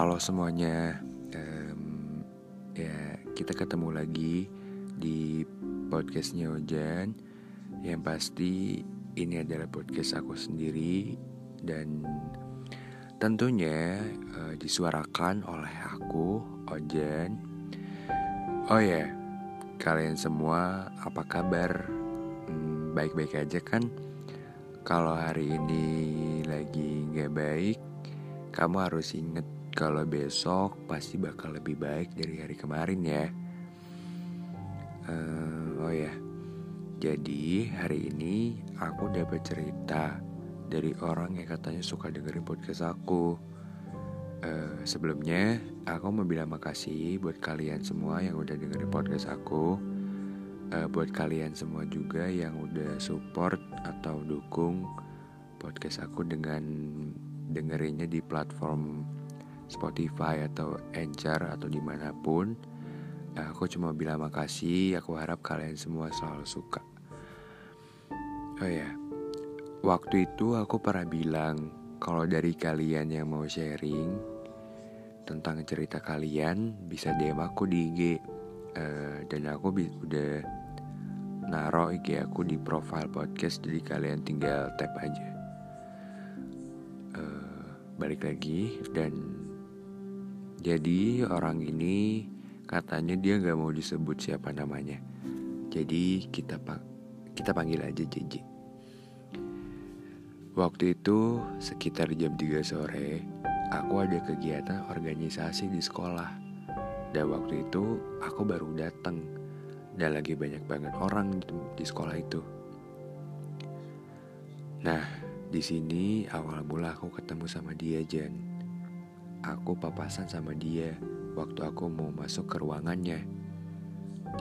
Halo semuanya, um, ya kita ketemu lagi di podcastnya Ojan. Yang pasti ini adalah podcast aku sendiri dan tentunya uh, disuarakan oleh aku Ojan. Oh ya, kalian semua apa kabar? Hmm, baik-baik hmm, aja kan? Kalau hari ini lagi nggak baik, kamu harus inget kalau besok pasti bakal lebih baik dari hari kemarin ya. Uh, oh ya, jadi hari ini aku dapat cerita dari orang yang katanya suka dengerin podcast aku. Uh, sebelumnya aku mau bilang makasih buat kalian semua yang udah dengerin podcast aku. Uh, buat kalian semua juga yang udah support atau dukung podcast aku dengan dengerinnya di platform Spotify atau Anchor atau di mana pun Aku cuma bilang makasih. Aku harap kalian semua selalu suka. Oh ya Waktu itu aku pernah bilang Kalau dari kalian yang mau sharing Tentang cerita kalian Bisa DM aku di IG uh, Dan aku udah Naro IG aku di profile podcast Jadi kalian tinggal tap aja. Balik lagi dan jadi orang ini katanya dia nggak mau disebut siapa namanya. Jadi kita kita panggil aja JJ. Waktu itu sekitar jam 3 sore, aku ada kegiatan organisasi di sekolah. Dan waktu itu aku baru datang dan lagi banyak banget orang di sekolah itu. Nah, di sini awal mula aku ketemu sama dia Jan. Aku papasan sama dia waktu aku mau masuk ke ruangannya.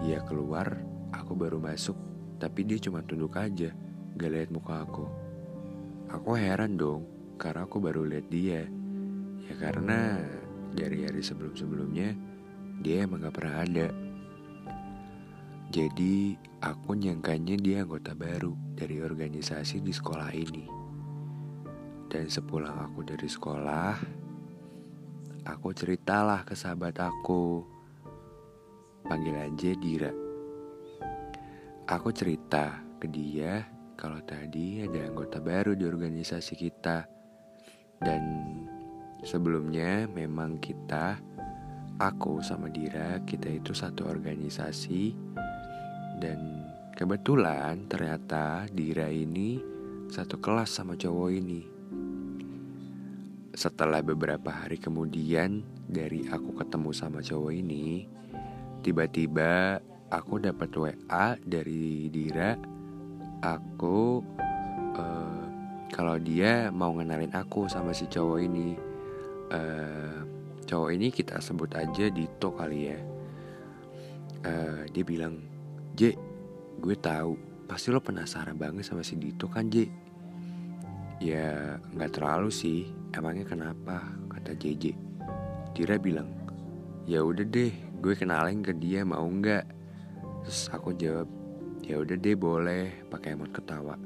Dia keluar, aku baru masuk, tapi dia cuma tunduk aja, gak lihat muka aku. Aku heran dong, karena aku baru lihat dia. Ya karena dari hari sebelum-sebelumnya, dia emang gak pernah ada. Jadi aku nyangkanya dia anggota baru dari organisasi di sekolah ini. Dan sepulang aku dari sekolah, aku ceritalah ke sahabat aku. Panggil aja Dira. Aku cerita ke dia kalau tadi ada anggota baru di organisasi kita. Dan sebelumnya memang kita, aku sama Dira, kita itu satu organisasi. Dan kebetulan ternyata Dira ini satu kelas sama cowok ini. Setelah beberapa hari kemudian dari aku ketemu sama cowok ini, tiba-tiba aku dapat WA dari Dira. Aku uh, kalau dia mau ngenalin aku sama si cowok ini. Uh, cowok ini kita sebut aja Dito kali ya. Uh, dia bilang, J, gue tahu pasti lo penasaran banget sama si Dito kan J. Ya nggak terlalu sih, emangnya kenapa? Kata JJ. Dira bilang, ya udah deh, gue kenalin ke dia mau nggak? Terus aku jawab, ya udah deh boleh, pakai emot ketawa.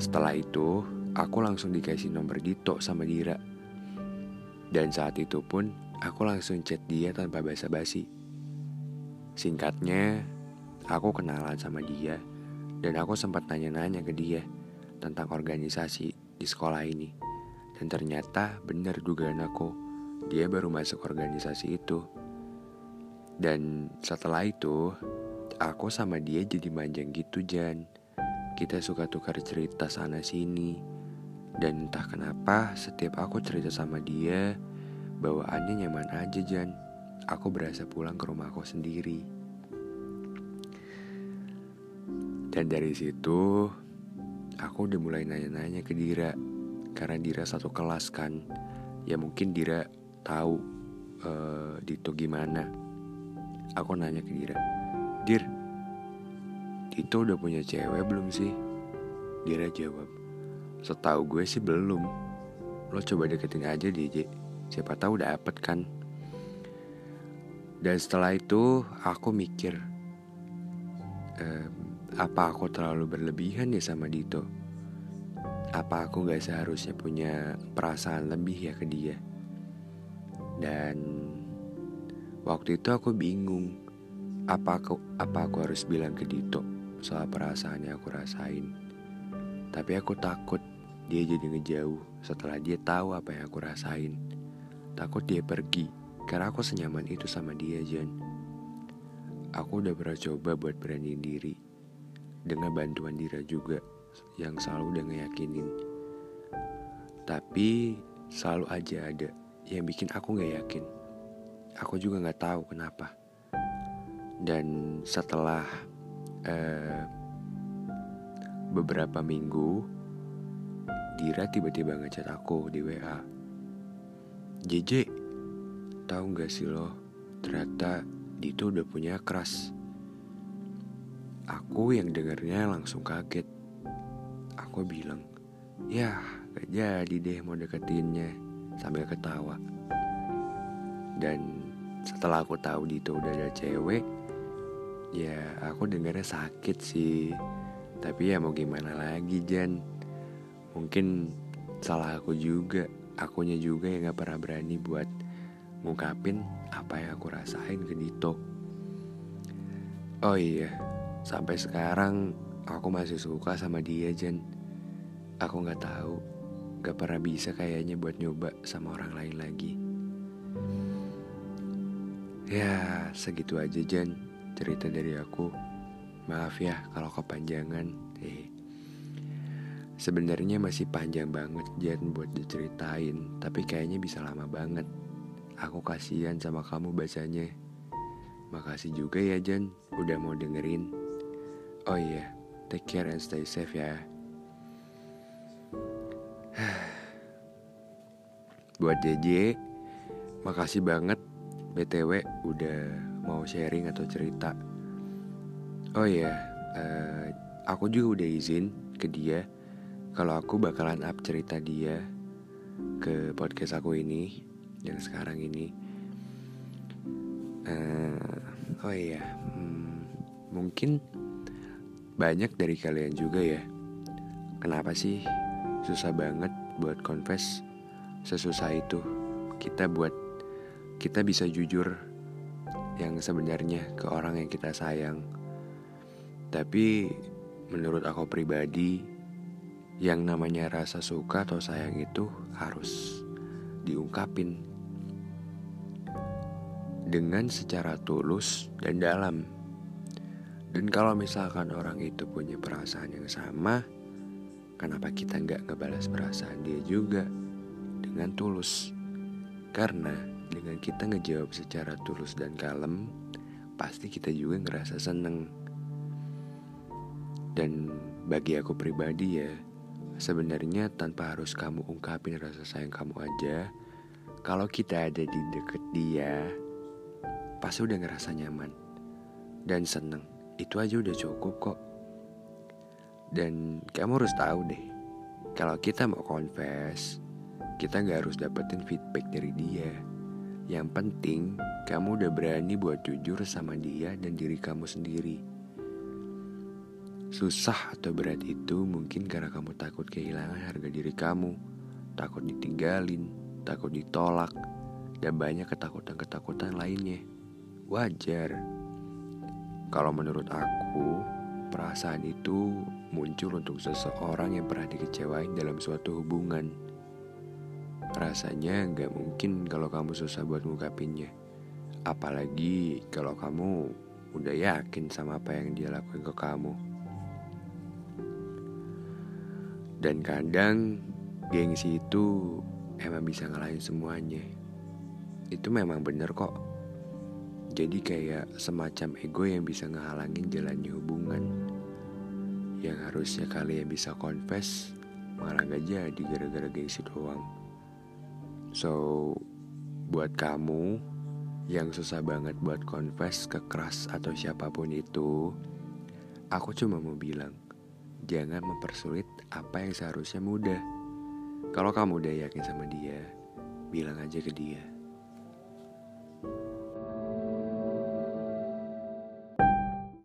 Setelah itu, aku langsung dikasih nomor Dito sama Dira. Dan saat itu pun, aku langsung chat dia tanpa basa-basi. Singkatnya, aku kenalan sama dia, dan aku sempat nanya-nanya ke dia tentang organisasi di sekolah ini. Dan ternyata benar dugaan aku, dia baru masuk organisasi itu. Dan setelah itu, aku sama dia jadi manjang gitu Jan. Kita suka tukar cerita sana sini. Dan entah kenapa setiap aku cerita sama dia, bawaannya nyaman aja Jan. Aku berasa pulang ke rumah aku sendiri. Dan dari situ aku udah mulai nanya-nanya ke Dira. Karena Dira satu kelas kan. Ya mungkin Dira tahu uh, Dito gimana. Aku nanya ke Dira. Dir Dito udah punya cewek belum sih? Dira jawab setahu gue sih belum. Lo coba deketin aja DJ siapa tahu dapet kan. Dan setelah itu aku mikir apa aku terlalu berlebihan ya sama Dito? Apa aku gak seharusnya punya perasaan lebih ya ke dia? Dan waktu itu aku bingung apa aku apa aku harus bilang ke Dito soal perasaan yang aku rasain. Tapi aku takut dia jadi ngejauh setelah dia tahu apa yang aku rasain. Takut dia pergi karena aku senyaman itu sama dia, Jan. Aku udah pernah coba buat beraniin diri dengan bantuan Dira juga yang selalu udah ngeyakinin. Tapi selalu aja ada yang bikin aku gak yakin. Aku juga gak tahu kenapa. Dan setelah uh, beberapa minggu, Dira tiba-tiba ngechat aku di WA. JJ, tahu gak sih lo? Ternyata Dito udah punya keras. Aku yang dengarnya langsung kaget. Aku bilang, ya gak jadi deh mau deketinnya sambil ketawa. Dan setelah aku tahu Dito udah ada cewek, ya aku dengarnya sakit sih. Tapi ya mau gimana lagi Jan. Mungkin salah aku juga. Akunya juga yang gak pernah berani buat ngungkapin apa yang aku rasain ke Dito. Oh iya, sampai sekarang aku masih suka sama dia Jen. Aku nggak tahu, gak pernah bisa kayaknya buat nyoba sama orang lain lagi. Ya, segitu aja Jen cerita dari aku. Maaf ya kalau kepanjangan. Eh, sebenarnya masih panjang banget Jen buat diceritain, tapi kayaknya bisa lama banget. Aku kasihan sama kamu bacanya. Makasih juga ya Jan, udah mau dengerin. Oh iya, take care and stay safe ya. Buat JJ, makasih banget BTW udah mau sharing atau cerita. Oh iya, uh, aku juga udah izin ke dia kalau aku bakalan up cerita dia ke podcast aku ini yang sekarang ini uh, oh iya hmm, mungkin banyak dari kalian juga ya. Kenapa sih susah banget buat confess sesusah itu? Kita buat kita bisa jujur yang sebenarnya ke orang yang kita sayang. Tapi menurut aku pribadi yang namanya rasa suka atau sayang itu harus diungkapin dengan secara tulus dan dalam. Dan kalau misalkan orang itu punya perasaan yang sama, kenapa kita nggak ngebalas perasaan dia juga dengan tulus? Karena dengan kita ngejawab secara tulus dan kalem, pasti kita juga ngerasa seneng. Dan bagi aku pribadi ya, sebenarnya tanpa harus kamu ungkapin rasa sayang kamu aja, kalau kita ada di deket dia, pasti udah ngerasa nyaman dan seneng. Itu aja udah cukup kok. Dan kamu harus tahu deh, kalau kita mau confess, kita nggak harus dapetin feedback dari dia. Yang penting, kamu udah berani buat jujur sama dia dan diri kamu sendiri. Susah atau berat itu mungkin karena kamu takut kehilangan harga diri kamu, takut ditinggalin, takut ditolak, dan banyak ketakutan-ketakutan lainnya wajar. Kalau menurut aku, perasaan itu muncul untuk seseorang yang pernah dikecewain dalam suatu hubungan. Rasanya nggak mungkin kalau kamu susah buat ngungkapinnya. Apalagi kalau kamu udah yakin sama apa yang dia lakukan ke kamu. Dan kadang gengsi itu emang bisa ngalahin semuanya. Itu memang bener kok. Jadi kayak semacam ego yang bisa ngehalangin jalannya hubungan. Yang harusnya kalian bisa confess Malah gak jadi gara-gara gengsi doang. So buat kamu yang susah banget buat confess ke keras atau siapa pun itu Aku cuma mau bilang Jangan mempersulit apa yang seharusnya mudah. Kalau kamu udah yakin sama dia Bilang aja ke dia